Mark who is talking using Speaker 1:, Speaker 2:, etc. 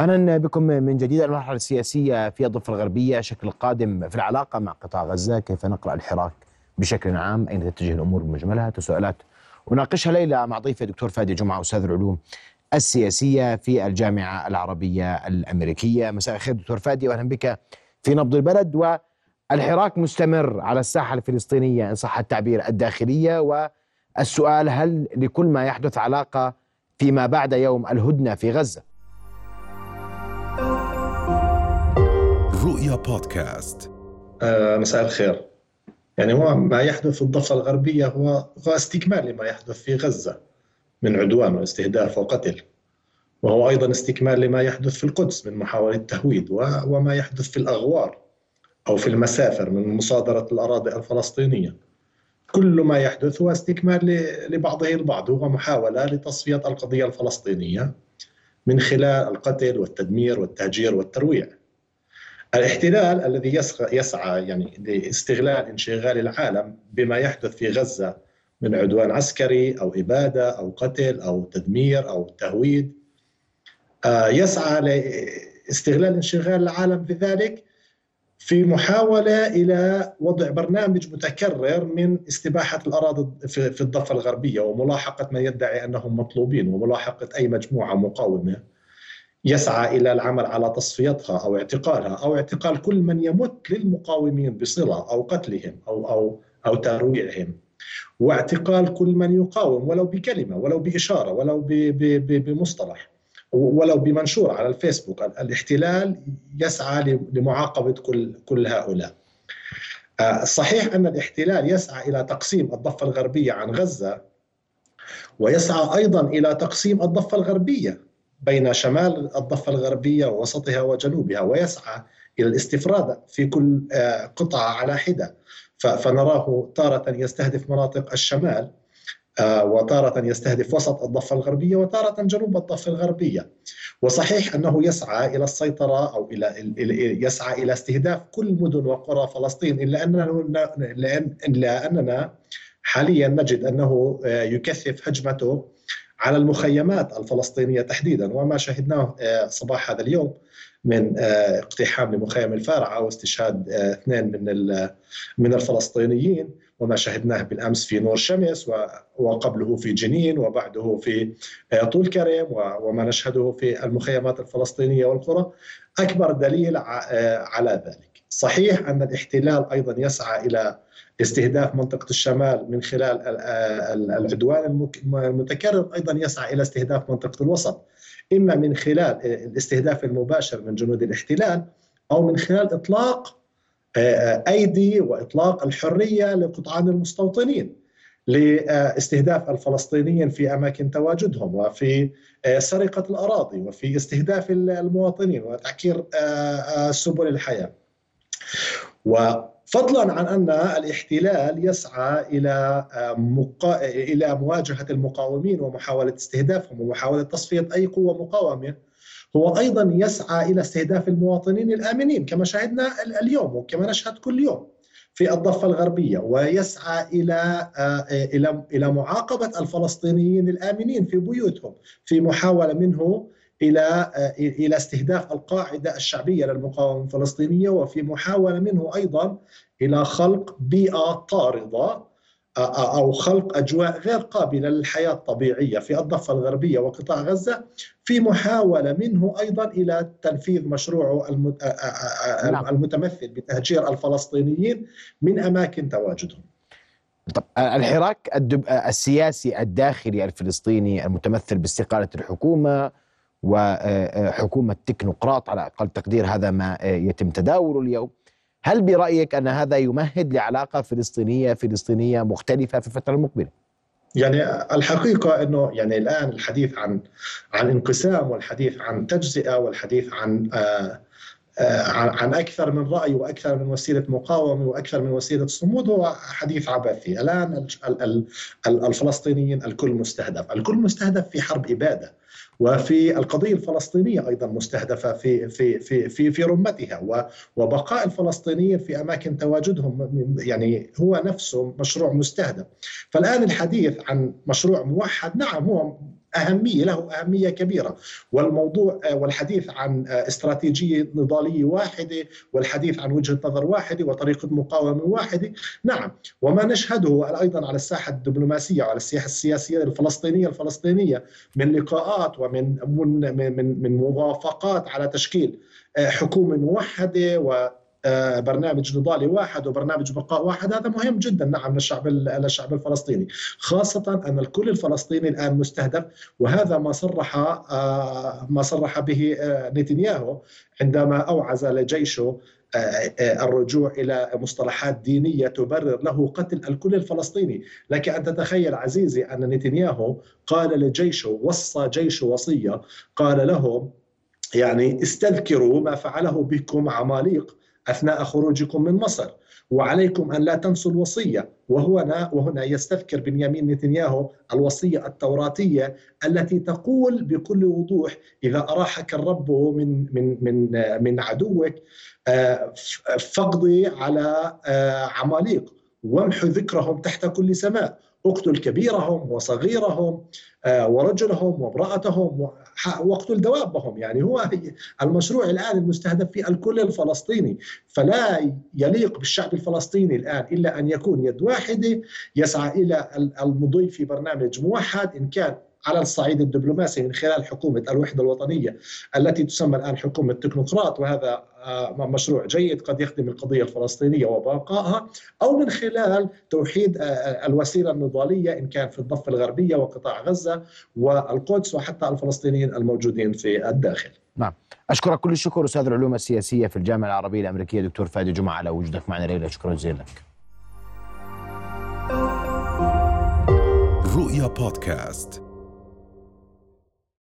Speaker 1: أهلا بكم من جديد المرحله السياسيه في الضفه الغربية شكل قادم في العلاقة مع قطاع غزة كيف نقرأ الحراك بشكل عام أين تتجه الأمور بمجملها؟ تساؤلات. وناقشها ليله مع ضيفي دكتور فادي جمعة أستاذ العلوم السياسية في الجامعة العربية الأمريكية. مساء الخير دكتور فادي واهلا بك في نبض البلد. والحراك مستمر على الساحة الفلسطينية إن صح التعبير الداخلية. والسؤال هل لكل ما يحدث علاقة فيما بعد يوم الهدنة في غزة؟
Speaker 2: رؤيا بودكاست.
Speaker 3: آه مساء الخير. يعني هو ما يحدث في الضفة الغربية هو هو استكمال لما يحدث في غزة من عدوان واستهداف وقتل. وهو أيضا استكمال لما يحدث في القدس من محاولة تهويد وما يحدث في الأغوار أو في المسافر من مصادرة الأراضي الفلسطينية. كل ما يحدث هو استكمال لبعضه البعض. هو محاولة لتصفية القضية الفلسطينية من خلال القتل والتدمير والتهجير والترويع. الاحتلال الذي يسعى يعني لاستغلال انشغال العالم بما يحدث في غزة من عدوان عسكري أو إبادة أو قتل أو تدمير أو تهويد. آه، يسعى لاستغلال انشغال العالم بذلك في محاولة إلى وضع برنامج متكرر من استباحة الأراضي في الضفة الغربية وملاحقة من يدعي أنهم مطلوبين وملاحقة أي مجموعة مقاومة. يسعى إلى العمل على تصفيتها أو اعتقالها أو اعتقال كل من يمت للمقاومين بصلة أو قتلهم أو أو أو ترويعهم. واعتقال كل من يقاوم ولو بكلمة ولو بإشارة ولو بمصطلح ولو بمنشور على الفيسبوك. الاحتلال يسعى لمعاقبة كل كل هؤلاء. آه، صحيح أن الاحتلال يسعى إلى تقسيم الضفة الغربية عن غزة ويسعى أيضا إلى تقسيم الضفة الغربية بين شمال الضفة الغربية ووسطها وجنوبها ويسعى إلى الاستفراد في كل آه، قطعة على حدة. فنراه تارة يستهدف مناطق الشمال آه، وتارة يستهدف وسط الضفة الغربية وتارة جنوب الضفة الغربية. وصحيح أنه يسعى إلى السيطرة أو إلى يسعى إلى استهداف كل مدن وقرى فلسطين إلا أننا, أننا حاليا نجد أنه آه، يكثف هجمته على المخيمات الفلسطينية تحديدا وما شهدناه آه، صباح هذا اليوم من آه، اقتحام لمخيم الفارعة واستشهاد آه، اثنين من من الفلسطينيين وما شهدناه بالأمس في نور شمس وقبله في جنين وبعده في طول كريم وما نشهده في المخيمات الفلسطينية والقرى أكبر دليل على ذلك. صحيح أن الاحتلال أيضا يسعى إلى استهداف منطقة الشمال من خلال العدوان المتكرر أيضا يسعى إلى استهداف منطقة الوسط إما من خلال الاستهداف المباشر من جنود الاحتلال أو من خلال إطلاق أيدي وإطلاق الحرية لقطعان المستوطنين لاستهداف الفلسطينيين في أماكن تواجدهم وفي سرقة الأراضي وفي استهداف المواطنين وتعكير سبل الحياة. فضلا عن أن الاحتلال يسعى إلى مقا... إلى مواجهة المقاومين ومحاولة استهدافهم ومحاولة تصفية أي قوة مقاومة هو أيضا يسعى إلى استهداف المواطنين الآمنين كما شاهدنا اليوم وكما نشهد كل يوم في الضفة الغربية ويسعى إلى إلى إلى معاقبة الفلسطينيين الآمنين في بيوتهم في محاولة منه إلى إلى استهداف القاعدة الشعبية للمقاومة الفلسطينية وفي محاولة منه أيضا إلى خلق بيئة طاردة أو خلق أجواء غير قابلة للحياة الطبيعية في الضفة الغربية وقطاع غزة في محاولة منه أيضا إلى تنفيذ مشروعه نعم. المتمثل بتهجير الفلسطينيين من أماكن تواجدهم.
Speaker 1: طب الحراك السياسي الداخلي الفلسطيني المتمثل باستقالة الحكومة وحكومة تكنوقراط على أقل تقدير هذا ما يتم تداوله اليوم هل برأيك أن هذا يمهد لعلاقة فلسطينية فلسطينية مختلفة في الفترة المقبلة؟
Speaker 3: يعني الحقيقة أنه يعني الآن الحديث عن عن انقسام والحديث عن تجزئة والحديث عن آه عن أكثر من رأي وأكثر من وسيلة مقاومة وأكثر من وسيلة صمود هو حديث عبثي، الآن الفلسطينيين الكل مستهدف، الكل مستهدف في حرب إبادة وفي القضية الفلسطينية أيضا مستهدفة في في في في في رمتها وبقاء الفلسطينيين في أماكن تواجدهم يعني هو نفسه مشروع مستهدف. فالآن الحديث عن مشروع موحد نعم هو أهمية له أهمية كبيرة. والموضوع والحديث عن استراتيجية نضالية واحدة والحديث عن وجهة نظر واحدة وطريقة مقاومة واحدة. نعم وما نشهده أيضا على الساحة الدبلوماسية وعلى الساحة السياسية الفلسطينية الفلسطينية من لقاءات ومن من من, من موافقات على تشكيل حكومة موحدة و آه، برنامج نضالي واحد وبرنامج بقاء واحد هذا مهم جدا نعم للشعب للشعب الفلسطيني خاصة أن الكل الفلسطيني الآن مستهدف وهذا ما صرح آه، ما صرح به آه، نتنياهو عندما أوعز لجيشه الرجوع إلى مصطلحات دينية تبرر له قتل الكل الفلسطيني، لك أن تتخيل عزيزي أن نتنياهو قال لجيشه وصى جيشه وصية قال لهم يعني استذكروا ما فعله بكم عماليق أثناء خروجكم من مصر. وعليكم أن لا تنسوا الوصية. وهنا وهنا يستذكر بنيامين نتنياهو الوصية التوراتية التي تقول بكل وضوح إذا أراحك الرب من من من من عدوك آه، فاقضي على آه، عماليق وامحو ذكرهم تحت كل سماء. اقتل كبيرهم وصغيرهم آه، ورجلهم وامرأتهم واقتل دوابهم يعني هو المشروع الآن المستهدف فيه الكل الفلسطيني. فلا يليق بالشعب الفلسطيني الآن إلا أن يكون يد واحدة يسعى إلى المضي في برنامج موحد إن كان على الصعيد الدبلوماسي من خلال حكومة الوحدة الوطنية التي تسمى الآن حكومة تكنوقراط وهذا آه، مشروع جيد قد يخدم القضية الفلسطينية وبقائها أو من خلال توحيد آه، آه، الوسيلة النضالية إن كان في الضفة الغربية وقطاع غزة والقدس وحتى الفلسطينيين الموجودين في الداخل.
Speaker 1: نعم. أشكرك كل الشكر أستاذ العلوم السياسية في الجامعة العربية الأمريكية دكتور فادي جمعة على وجودك معنا ليلة. شكرا جزيلا لك. رؤيا بودكاست.